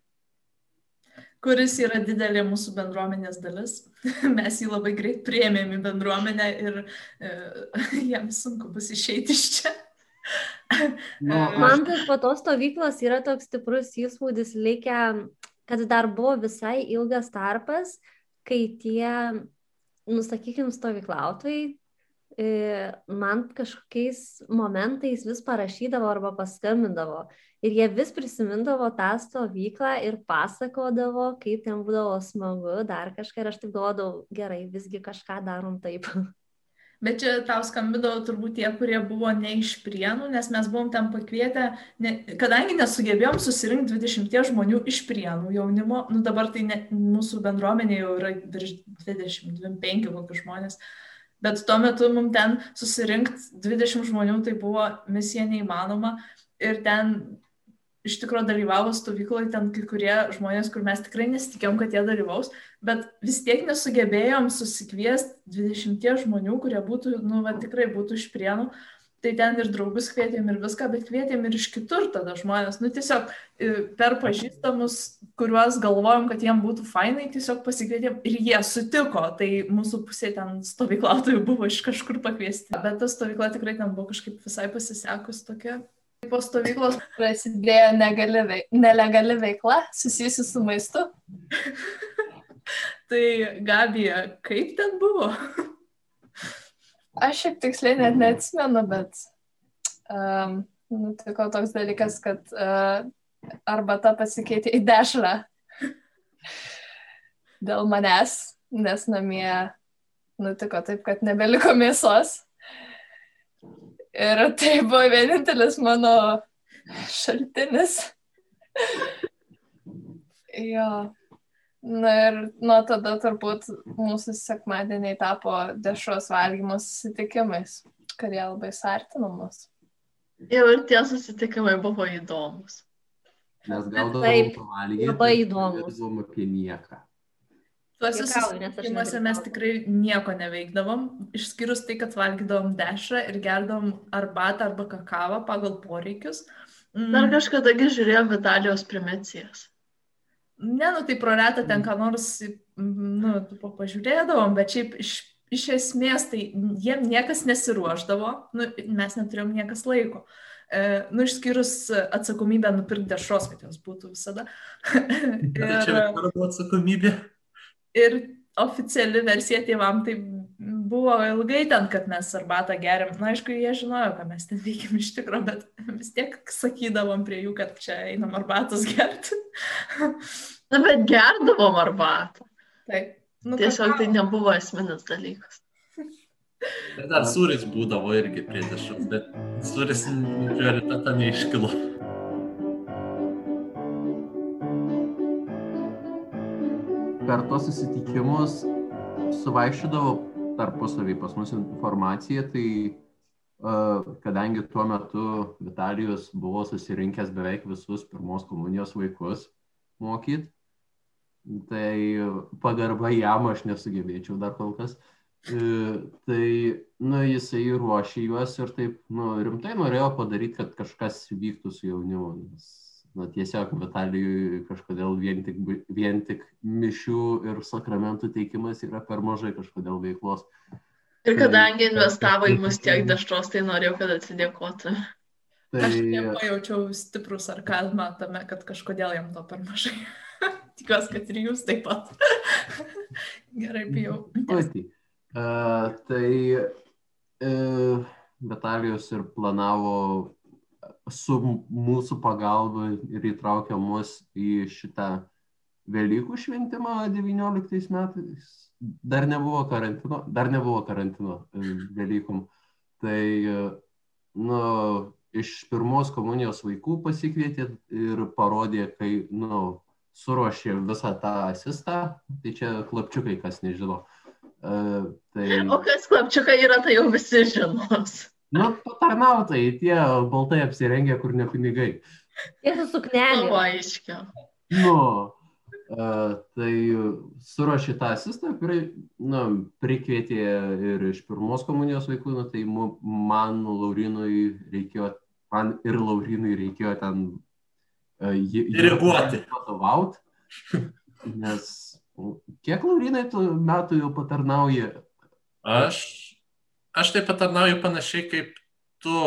kuris yra didelė mūsų bendruomenės dalis. Mes jį labai greit priėmėm į bendruomenę ir e, jam sunku bus išeiti iš čia. Nu, aš, Man tai po tos stovyklos yra toks stiprus įspūdis likę kad dar buvo visai ilgas tarpas, kai tie, nusakykim, stovyklautojai e, man kažkokiais momentais vis parašydavo arba paskambindavo. Ir jie vis prisimindavo tą stovyklą ir pasakodavo, kaip ten būdavo smagu, dar kažką. Ir aš taip galvodavau, gerai, visgi kažką darom taip. Bet čia tau skambidavo turbūt tie, kurie buvo ne iš prienų, nes mes buvom ten pakvietę, ne, kadangi nesugebėjom susirinkti 20 žmonių iš prienų jaunimo, nu dabar tai ne, mūsų bendruomenė jau yra virš 20-25 kokius žmonės, bet tuo metu mums ten susirinkti 20 žmonių tai buvo misija neįmanoma ir ten iš tikrųjų dalyvavo stovykloje ten kai kurie žmonės, kur mes tikrai nesitikėjom, kad jie dalyvaus, bet vis tiek nesugebėjom susikviesti 20 žmonių, kurie būtų, nu, va, tikrai būtų iš prienų. Tai ten ir draugus kvietėm ir viską, bet kvietėm ir iš kitur tada žmonės. Nu, tiesiog e, per pažįstamus, kuriuos galvojom, kad jiem būtų fainai, tiesiog pasikvietėm ir jie sutiko. Tai mūsų pusė ten stovyklautojų buvo iš kažkur pakviesti. Bet ta stovykla tikrai ten buvo kažkaip visai pasisekus tokia Po stovyklos prasidėjo negali nelegali veikla susijusi su maistu. tai Gabija, kaip ten buvo? Aš šiek tiksliai net neatsimenu, bet um, nutiko toks dalykas, kad uh, arbata pasikeitė į dešrą dėl manęs, nes namie nutiko taip, kad nebeliko mėsos. Ir tai buvo vienintelis mano šaltinis. jo. Na ir nuo tada turbūt mūsų sekmadieniai tapo dešros valgymo susitikimais, kad jie labai sartino mus. Jau ir tie susitikimai buvo įdomus. Mes gaudavom pavalgyti. Labai įdomus. Galvom apie nieką. Tuose susitikimuose mes tikrai nieko neveikdavom, išskyrus tai, kad valgydavom dešrą ir gerdavom arbatą arba kakavą pagal poreikius. Mm, Dar kažkada žiūrėjau Vitalijos primicijas. Ne, nu tai pro retą ten ką nors, mm, nu, tipo, pažiūrėdavom, bet šiaip iš, iš esmės tai jiem niekas nesiruoždavo, nu, mes neturėjom niekas laiko. E, nu, išskyrus atsakomybę nupirkti dešros, kad jos būtų visada. Tai čia ir, buvo atsakomybė. ir oficiali versija tėvam tai buvo ilgai ten, kad mes arbatą geriam. Na, aišku, jie žinojo, ką mes ten veikiam iš tikrųjų, bet vis tiek sakydavom prie jų, kad čia einam arbatos gerti. Na, bet gerdavom arbatą. Taip. Nu, Tiesiog tai nebuvo esminis dalykas. Ir dar sūris būdavo irgi prie dešros, bet sūris prioritetą neiškilo. Per tos susitikimus suvaikščiodavo tarpusavį pas mus informacija, tai uh, kadangi tuo metu Vitalijus buvo susirinkęs beveik visus pirmos komunijos vaikus mokyti, tai pagarba jam aš nesugebėčiau dar kol kas. E, Tai, nu, jisai ruošė juos ir taip, nu, rimtai norėjo padaryti, kad kažkas vyktų su jaunimu. Nes, na, tiesiog Vitalijui kažkodėl vien tik, vien tik mišių ir sakramentų teikimas yra per mažai kažkodėl veiklos. Ir kadangi investavo į mus tiek dešros, tai norėjau, kad atsidėkotų. Tai, Aš nepajaučiau stiprų sarkazmą tame, kad kažkodėl jam to per mažai. Tikiuosi, kad ir jūs taip pat. Gerai, bijau. Pati. Uh, tai uh, Vitalijus ir planavo su mūsų pagalba ir įtraukė mus į šitą Velykų šventimą 19 metais. Dar nebuvo karantino, dar nebuvo karantino e, Velykom. Tai, e, nu, iš pirmos komunijos vaikų pasikvietė ir parodė, kai, nu, suruošė visą tą asistą. Tai čia klapčiukai, kas nežino. Uh, tai... O kas klapčiukai yra, tai jau visi žinos. Nu, patarnautai, tie baltai apsirengę, kur ne pinigai. Tiesa, Buvo suknelė. aiškiau. Nu, uh, tai suruošė tą asistą, kurį, nu, prikvietė ir iš pirmos komunijos vaikų, nu, tai man, Laurinui reikėjo, man ir Laurinui reikėjo ten uh, Diriguoti. vadovauti, nes kiek Laurinai tų metų jau patarnauja? Aš, aš taip patarnauju panašiai kaip tu.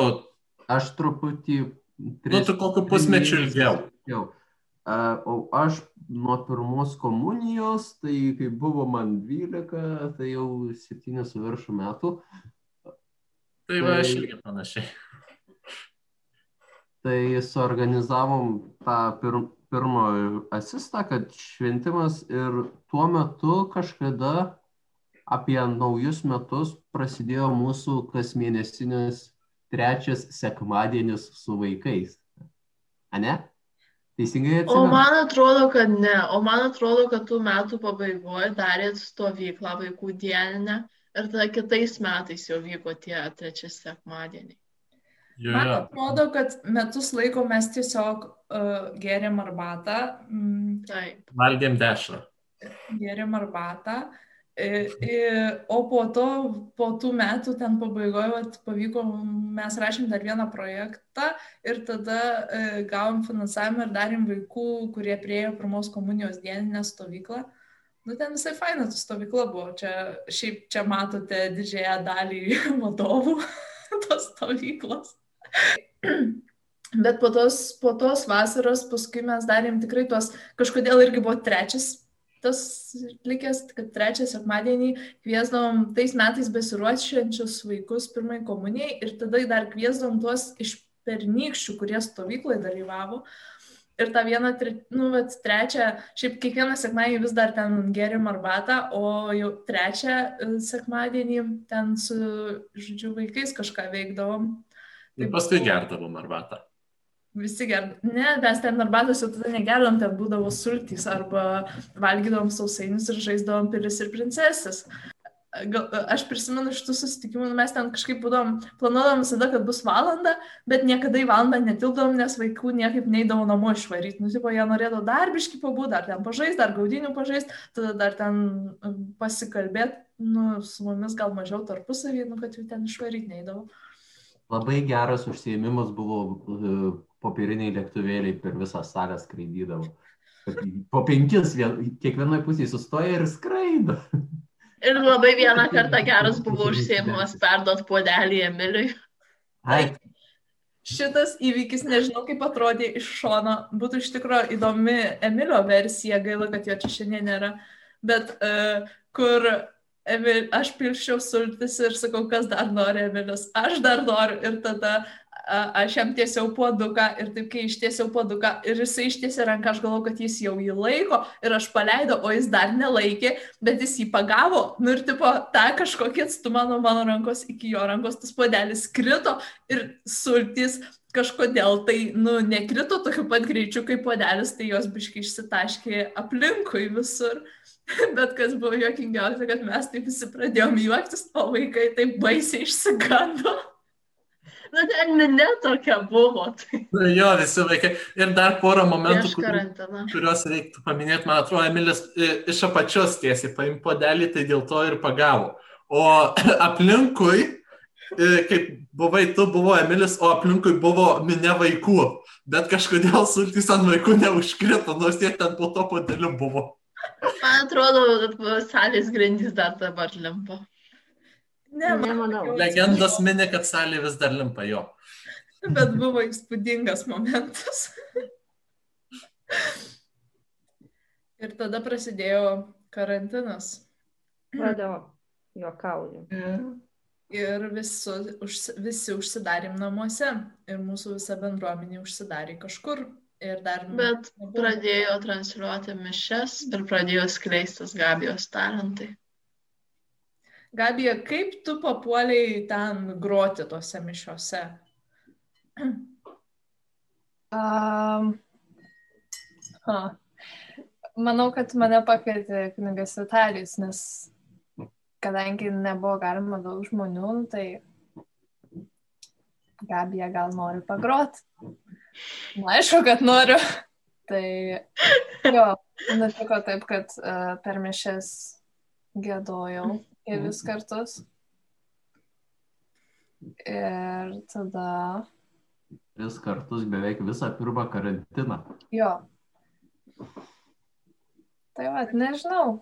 Aš truputį... Nu, tu kokiu pusmečiu ilgiau. O aš nuo pirmos komunijos, tai kai buvo man 12, tai jau 7 su viršų metų. Tai va, aš Tai- irgi panašiai. Tai suorganizavom tą pir, pirmą asistą, kad šventimas ir tuo metu kažkada apie naujus metus prasidėjo mūsų kasmėnesinis trečias sekmadienis su vaikais. Ane? Teisingai O atsimenu? man atrodo, kad ne. O man atrodo, kad tų metų pabaigoje darėt stovyklą vaikų dieninę ir tada kitais metais jau vyko tie trečias sekmadieniai. Jo, Man atrodo, kad metus laiko mes tiesiog uh, geriam arbatą, mm, Taip. Valgėm dešrą. geriam arbatą. I, o po to, po tų metų ten pabaigoje vat, pavyko, mes rašėm dar vieną projektą ir tada e, gavom finansavimą ir darėm vaikų, kurie priejo pirmos komunijos dieninę stovyklą. Nu, ten visai faina ta stovykla buvo. Čia, šiaip čia matote didžiąją dalį vadovų tos stovyklos. Bet po tos, po tos vasaros paskui mes darėm tikrai tuos, kažkodėl irgi buvo trečias tas likęs, kad trečią sekmadienį kviesdavom tais metais besiruošiančius vaikus pirmai komunijai ir tada dar kviesdavom tuos iš pernykščių, kurie stovykloje dalyvavo. Ir tą vieną, nu, bet trečią, šiaip kiekvieną sekmadienį vis dar ten gerim arbatą, o jau trečią e, sekmadienį ten su, žodžiu, vaikais kažką veikdavom. Ir paskui gerdavom arbatą. Visi ger. Ne, mes ten arbatos jau tada negerdom, ten būdavo sultys arba valgydavom sausainius ir žaisdavom pilis ir princesės. Gal, aš prisimenu šitų susitikimų, nu, mes ten kažkaip būdom, planuodavom visada, kad bus valanda, bet niekada į valandą netildavom, nes vaikų niekaip neįdavo namo išvaryti. Nu, tipo, jie norėdavo dar biški pabūti, dar ten pažaisti, dar gaudinių pažaisti, tada dar ten pasikalbėti, nu, su mumis gal mažiau tarpusavį, nu, kad jų ten išvaryti neįdavo. Labai geras užsiemimas buvo uh, popieriniai lėktuvėliai per visą salę skraidydavo. Po penkis vien, kiekvienoje pusėje sustoja ir skraido. Ir labai vieną kartą geras buvo užsiemimas perduot puodelį Emiliui. Ai, Šitas įvykis, nežinau kaip atrodė iš šono, būtų iš tikrųjų įdomi Emilio versija, gaila, kad jo čia šiandien nėra, bet uh, kur Emil, aš pilščiau sultis ir sakau, kas dar nori Emilius, aš dar noriu ir tada aš jam tiesiau puoduką ir taip, kai ištiesiau puoduką ir jisai ištiesė ranką, aš galvoju, kad jis jau jį laiko ir aš paleidau, o jis dar nelaikė, bet jis jį pagavo, nu ir tipo tą kažkokį atstumą nuo mano rankos iki jo rankos, tas puodelis krito ir sultys kažkodėl tai, nu, nekrito tokiu pat greičiu kaip puodelis, tai jos biškai išsitaškė aplinkui visur. Bet kas buvo juokingiausia, kad mes taip visi pradėjom juoktis, o vaikai taip baisiai išsigando. Nu, ten minė tokia buvo. Tai Nu, Jo, visi vaikai. Ir dar porą momentų, prieš kur, karantiną. kuriuos reiktų paminėti, man atrodo, Emilis e, iš apačios tiesiai paim podelį, tai dėl to ir pagavo. O aplinkui, e, kaip buvai tu, buvo Emilis, o aplinkui buvo minė vaikų. Bet kažkodėl sultys ant vaikų neužkrito, nors jie ten po to podeliu buvo. Man atrodo, salės grindys dar dabar limpa. Ne, man Nemanau. Legendos minė, kad salė vis dar limpa jo. Bet buvo įspūdingas momentas. Ir tada prasidėjo karantinas. Pradėjau juokauju. Ir visu, užsi, visi užsidarėm namuose. Ir mūsų visa bendruomenė užsidarė kažkur. Ir dar... Bet pradėjo transliuoti mišes ir pradėjo skleistis Gabijos talentai. Gabija, kaip tu papuoliai ten groti tose mišiose? Um, ha. Manau, kad mane pakvietė kunigas Vitalijus, nes kadangi nebuvo galima daug žmonių, tai Gabija gal nori pagroti. Na, aišku, kad noriu. Tai jo, nutiko taip, kad uh, per mišes gėdojau kelis kartus. Ir tada Tris kartus beveik visą pirmą karantiną. Jo. Tai va, nežinau.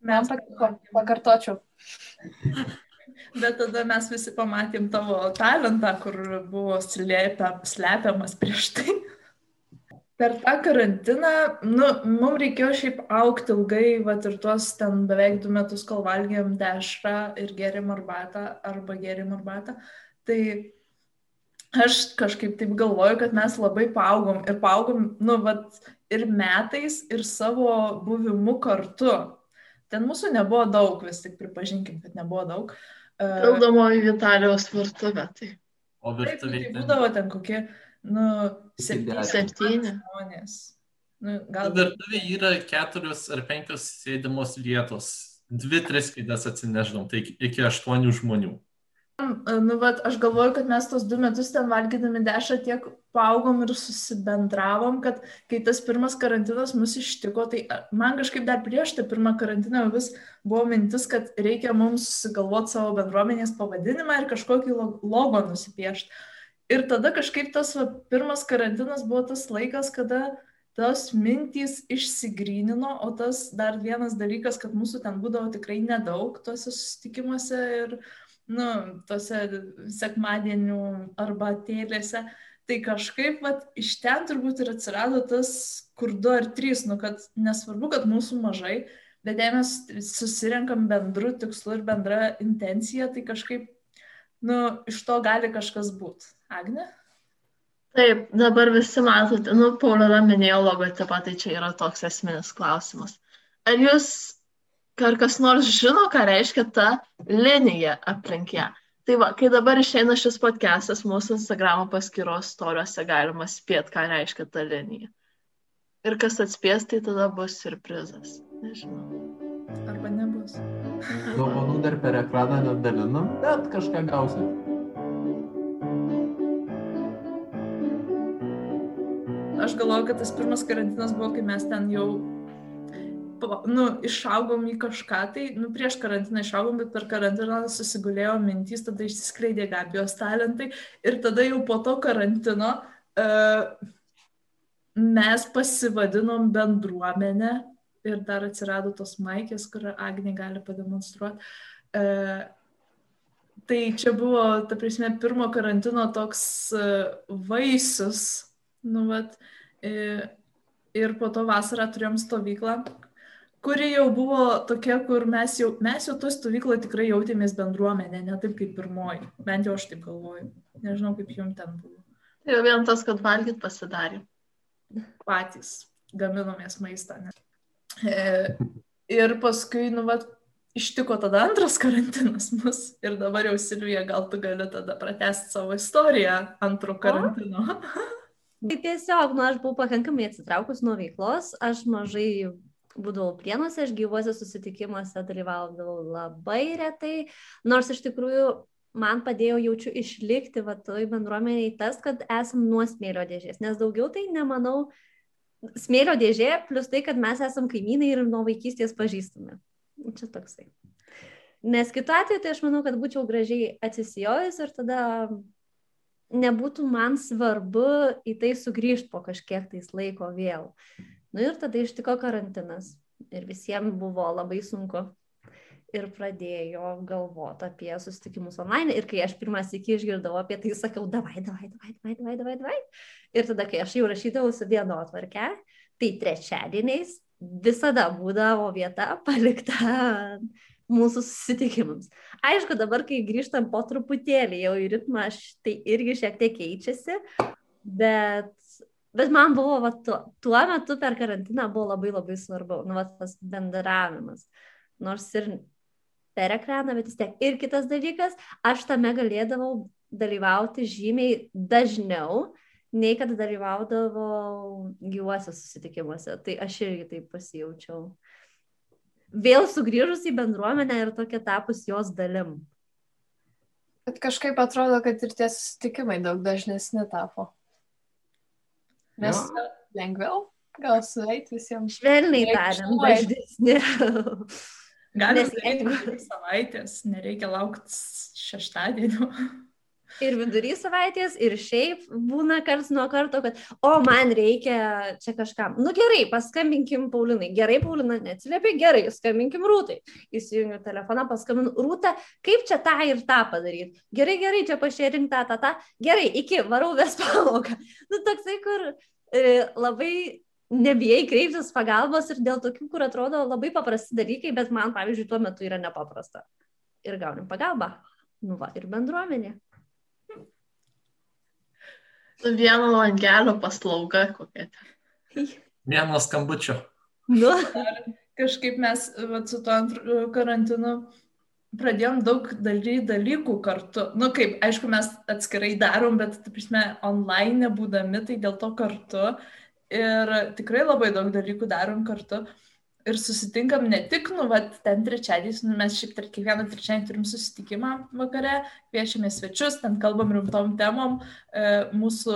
Man patiko, pakartočiau. Bet tada mes visi pamatėm tavo talentą, kur buvo slėpia, slepiamas prieš tai. Per tą karantiną, nu, mums reikėjo šiaip aukti ilgai, va ir tuos ten beveik du metus, kol valgėm dešrą ir gėrėm arbatą arba gėrėm arbatą. Tai aš kažkaip taip galvoju, kad mes labai paaugom ir paaugom, nu, va, ir metais, ir savo buvimu kartu. Ten mūsų nebuvo daug, vis tik pripažinkim, kad nebuvo daug. Pildomoji Vitalijos virtuvė. Tai. O Taip, nu, tai būdavo ten kokie, nu, septyni. Septyni. žmonės. Nu, gal Virtuvė yra keturios ar penkios sėdimos vietos. Dvi, tris kėdės atsineždom, tai iki- aštuonių žmonių. Nu, bet aš galvoju, kad mes tos du metus ten valgydami dešą tiek paaugom ir susibendravom, kad kai tas pirmas karantinas mus ištiko, tai a, man kažkaip dar prieš tą pirmą karantiną vis buvo mintis, kad reikia mums susigalvoti savo bendruomenės pavadinimą ir kažkokį lo- logo nusipiešti. Ir tada kažkaip tas va, pirmas karantinas buvo tas laikas, kada tos mintys išsigrynino, o tas dar vienas dalykas, kad mūsų ten būdavo tikrai nedaug tuose susitikimuose ir nu, tose sekmadienių arbatėlėse. Tai kažkaip vat, iš ten turbūt ir atsirado tas, kur du ar trys, nu, kad nesvarbu, kad mūsų mažai, bet jei mes susirenkam bendru tikslu ir bendra intencija, tai kažkaip, nu, iš to gali kažkas būti. Agne? Taip, dabar visi matote, nu, Paulina minėjo logotipą, tai čia yra toks esminis klausimas. Ar jūs, ar kas nors žino, ką reiškia ta linija aplink ją? Tai va, kai dabar išeina šis podcastas, mūsų Instagram paskyros storiuose galima spėti, ką reiškia ta linija. Ir kas atspės, tai tada bus surprizas. Nežinau. Arba nebus. Dovanų dar per ekraną nedalinam, bet kažką gausit. Aš galvoju, kad tas pirmas karantinas buvo, kai mes ten jau nu, išaugom į kažką, tai nu, prieš karantiną išaugom, bet per karantiną susigulėjo mintys, tada išsiskleidė Gabijos talentai ir tada jau po to karantino uh, mes pasivadinom bendruomenę ir dar atsirado tos maikės, kur Agnė gali pademonstruoti. Uh, tai čia buvo, ta prasme, pirmo karantino toks uh, vaisius, nu, vat, uh, ir po to vasarą turėjom stovyklą, kuri jau buvo tokia, kur mes jau, mes jau to stovyklą tikrai jautėmės bendruomenė, ne taip kaip pirmoji. Bent jau aš taip galvoju. Nežinau, kaip jums ten buvo. Tai jau vien tas, kad valgyt pasidarė. Patys gaminomės maistą. Ne? E, ir paskui, nu, vat, ištiko tada antras karantinas mus. Ir dabar jau Silvija, gal tu gali tada pratesti savo istoriją antro karantino. Tai tiesiog, nu, aš buvau pakankamai atsitraukus nuo veiklos, aš mažai būdavau prienuose, aš gyvuose susitikimuose dalyvaudavau labai retai, nors iš tikrųjų man padėjo jaučiu išlikti va toj bendruomeniai tas, kad esam nuo smėlio dėžės, nes daugiau tai nemanau, smėlio dėžė plus tai, kad mes esam kaimynai ir nuo vaikystės pažįstame. Čia toksai. Nes kitu atveju, tai aš manau, kad būčiau gražiai atsisijojus ir tada nebūtų man svarbu į tai sugrįžti po kažkiek tais laiko vėl. Nu ir tada ištiko karantinas ir visiems buvo labai sunku. Ir pradėjo galvoti apie susitikimus online. Ir kai aš pirmas iki išgirdau apie tai, sakiau, davai, davai, davai, davai, davai, davai, davai. Ir tada, kai aš jau rašydavau su dienotvarke, tai trečiadieniais visada būdavo vieta palikta mūsų susitikimams. Aišku, dabar, kai grįžtam po truputėlį jau į ritmą, tai irgi šiek tiek keičiasi, bet, bet man buvo, va, tuo, tuo metu per karantiną buvo labai labai svarbu, nu, va, tas bendravimas. Nors ir per ekraną, bet vis tiek. Ir kitas dalykas, aš tame galėdavau dalyvauti žymiai dažniau, nei kad dalyvaudavau gyvuose susitikimuose. Tai aš irgi taip pasijaučiau vėl sugrįžus į bendruomenę ir tokia tapus jos dalim. Bet kažkaip atrodo, kad ir tie susitikimai daug dažnesni tapo. Nes Jo. lengviau gal sueiti visiems. Švelniai tariant, dažnesni. Galim Nes daryti jeigu- savaitės, nereikia laukti šeštadienio. ir vidury savaitės, ir šiaip būna karts nuo karto, kad, o man reikia čia kažkam. Nu gerai, paskambinkim Paulinai. Gerai, Paulina neatsiliepia, gerai, skambinkim Rūtai. Įsijungiu telefoną, paskambinu Rūtą, kaip čia tą ir tą padaryti. Gerai, gerai, čia pašėrink tą, tą, tą. Gerai, iki, varau ves pamoką. Nu toksai, kur e, labai nebijai kreiptis pagalbos ir dėl tokių, kur atrodo labai paprasti dalykai, bet man, pavyzdžiui, tuo metu yra nepaprasta. Ir gaunim pagalbą. Nu va, ir bendruomenė. Vieno langelio paslauga kokia. Vieno skambučio. Nu, Kažkaip mes vat, su tuo karantinu pradėjom daug dalykų kartu. Nu kaip, aišku, mes atskirai darom, bet, taip prasme, online nebūdami, tai dėl to kartu. Ir tikrai labai daug dalykų darom kartu. Ir susitinkam ne tik, nu, vat, ten trečiadieniais, nu, mes šiaip kiekvieną trečiadienį turim susitikimą vakare, kviečiame svečius, ten kalbam rimtom temom. E, mūsų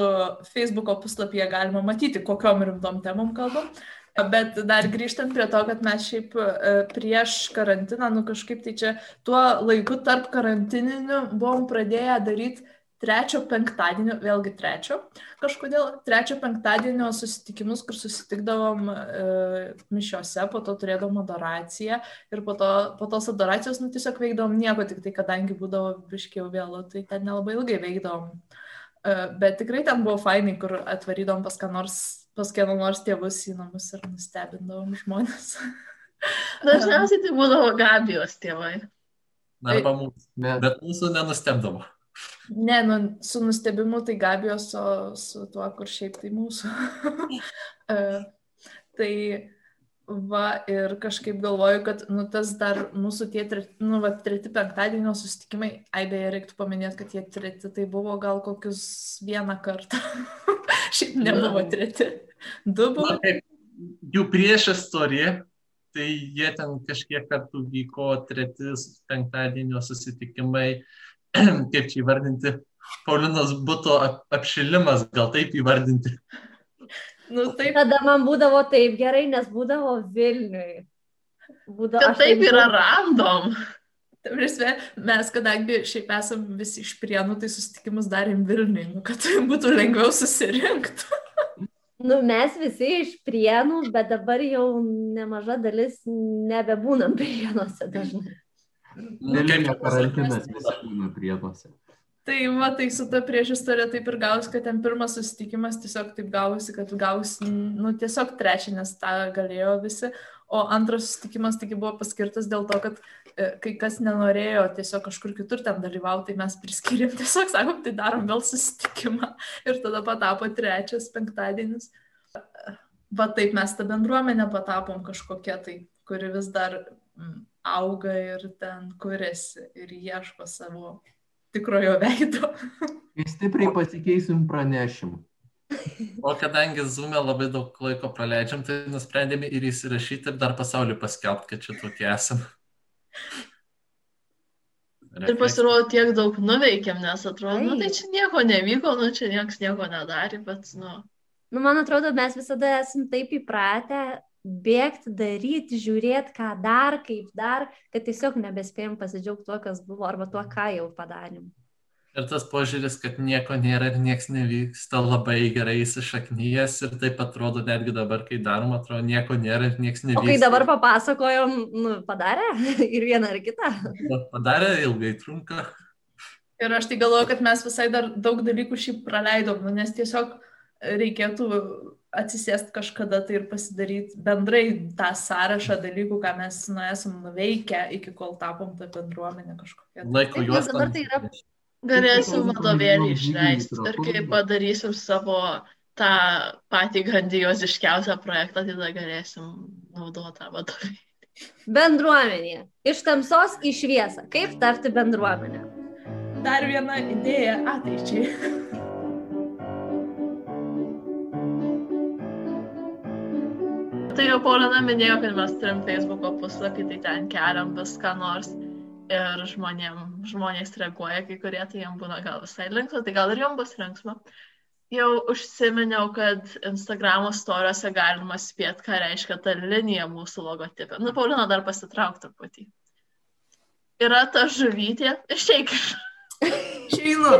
Facebook'o puslapyje galima matyti, kokiom rimtom temom kalbam. Bet dar grįžtant prie to, kad mes šiaip e, prieš karantiną, nu kažkaip tai čia tuo laiku tarp karantininių buvom pradėję daryti trečio penktadienio, vėlgi trečio, kažkodėl trečio penktadienio susitikimus, kur susitikdavom e, mišiose, po to turėdavom adoraciją ir po, to, po tos adoracijos, nu, tiesiog veikdavom nieko, tik tai kadangi būdavo biškiau vėlu, tai ten nelabai ilgai veikdavom. E, bet tikrai ten buvo fainai, kur atvarydom pas ką nors, pas kieno nors tėvus į namus ir nustebindavom žmonės. Dažniausiai tai būdavo Gabijos tėvai. Arba mūsų. Bet Bet mūsų nenustebdavo. Ne, nu, su nustebimu tai Gabijos, o su tuo, kur šiaip tai mūsų. E, tai va ir kažkaip galvoju, kad nu, tas dar mūsų tie treti, nu, va, treti penktadienio susitikimai, ai beje, reiktų paminėti, kad tie treti tai buvo gal kokius vieną kartą. šiaip nebuvo treti. Du buvo. Na, jų prieš istoriją, tai jie ten kažkiek kartų vyko tretis penktadienio susitikimai, kaip čia įvardinti, Paulinos būto ap apšilimas, gal taip įvardinti. Nu, taip, tada man būdavo taip gerai, nes būdavo Vilniui. Būdavo, Kad taip yra random. prasme, mes, kadangi šiaip esam visi iš prienų, tai susitikimus darėm Vilniui, nu, kad tai būtų lengviau susirinkti. Nu, mes visi iš prienų, bet dabar jau nemaža dalis nebebūnam prienuose dažnai. Nelinė karantinas visi būna prieduose. Tai va, tai su ta priešistorė taip ir gausi, kad ten pirmas susitikimas tiesiog taip gausi, kad gausi, nu, tiesiog trečią, nes tą galėjo visi, o antras susitikimas taigi buvo paskirtas dėl to, kad e, kai kas nenorėjo tiesiog kažkur kitur ten dalyvauti, tai mes priskiriam, tiesiog sakom, tai darom vėl susitikimą ir tada patapo trečias penktadienis. Va taip mes tą bendruomenę patapom kažkokia tai, kuri vis dar mm, auga ir ten kuriasi ir ieško savo tikrojo veido. Kai stipriai pasikeisim pranešim. O kadangi Zoom'e labai daug laiko praleidžiam, tai nusprendėme ir įsirašyti ir dar pasauliu paskelbti, kad čia tokie esam. Ir pasirodo, tiek daug nuveikėm, nes atrodo, nu, tai čia nieko nevyko, nu, čia niekas nieko nedarė, bet, nu, Nu, man atrodo, mes visada esame taip įpratę bėgti, daryti, žiūrėti, ką dar, kaip dar, kad tiesiog nebespėjom pasidžiaugti tuo, kas buvo, arba tuo, ką jau padarėm. Ir tas požiūris, kad nieko nėra ir niekas nevyksta, labai gerai įsišaknyjas ir taip atrodo netgi dabar, kai darom, atrodo, nieko nėra ir niekas O nevyksta. kai dabar papasakojom, nu, padarė ir vieną ar kitą. Padarė ilgai trunka. Ir aš tai galvoju, kad mes visai dar daug dalykų šiaip praleidom, nu, nes tiesiog reikėtų atsisėsti kažkada tai ir pasidaryti bendrai tą sąrašą dalykų, ką mes nu, esam nuveikę iki kol tapom tą bendruomenę kažkokią. Laiko juos. dabar tai yra galėsim vadovėlį išleisti ir kai padarysim savo tą patį grandioziškiausią projektą, tai tada galėsim naudoti tą vadovėlį. bendruomenė. Iš tamsos į šviesą. Kaip tapti bendruomenę? Dar viena idėja ateičiai. Tai jau Paulina minėjo, kad mes turim Facebook'o puslapį, tai ten keliam viską nors ir žmonėm, žmonės reaguoja, kai kurie tai jam būna gal visai linksma, tai gal ir jam bus linksma. Jau užsiminiau, kad Instagramo storiuose galima spėti, ką reiškia ta linija mūsų logotipė. Nu, Paulina dar pasitrauk truputį. Yra ta žuvytė, išeik iš Šeinu.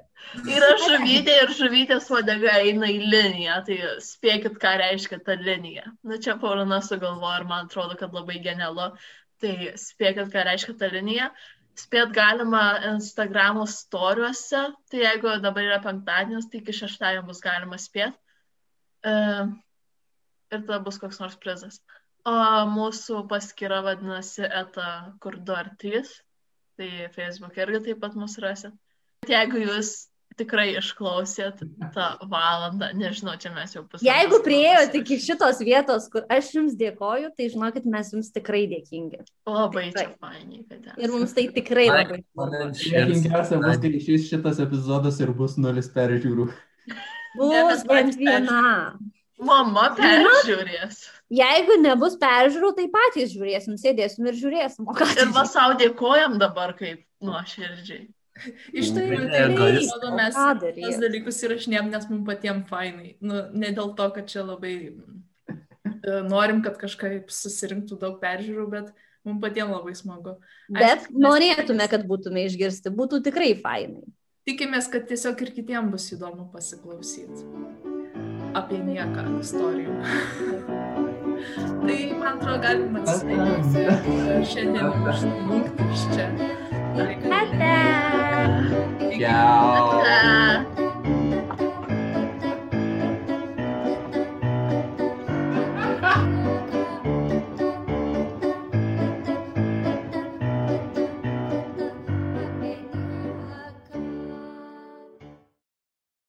Yra žuvytė ir žuvytės uodega eina į liniją, tai spėkit, ką reiškia ta linija. Na čia Paulina sugalvojo ir man atrodo, kad labai genialu. Tai spėkit, ką reiškia ta linija. Spėt galima Instagramo storiuose, tai jeigu dabar yra penktadienis, tai iki šeštadienio bus galima spėt. E, ir tada bus koks nors prizas. O mūsų paskyra vadinasi ETA kur 2 ar 3. Tai Facebook irgi taip pat mus rasit. Jeigu jūs tikrai išklausėt tą valandą, nežinau, čia mes jau pasakėme. Jeigu prieėjote iki šitos vietos, kur aš jums dėkoju, tai žinokit, mes jums tikrai dėkingi. Labai čia Tikrai. fainiai, kad esate. Ir mums tai tikrai labai. Juokingiausia bus, kai išės šitas epizodas ir bus nulis peržiūrų. Bus mes bent viena. Mama peržiūrės. Jeigu nebus peržiūrų, tai patys žiūrėsim, sėdėsim ir žiūrėsim. Ir va savo dėkojam dabar kaip nuoširdžiai. Iš Tai atrodo, mes tas dalykus įrašinėm, nes mums patiems fainai. Nu, ne dėl to, kad čia labai e, norim, kad kažkaip susirinktų daug peržiūrų, bet mums patiems labai smagu. Bet Aišku, mes norėtume, kad būtume išgirsti, būtų tikrai fainai. Tikimės, kad tiesiog ir kitiems bus įdomu pasiklausyti apie nieką istorijų. tai, man atrodo, galima atsisveikinti šiandien iš čia. Tai, Yeah. Ciao.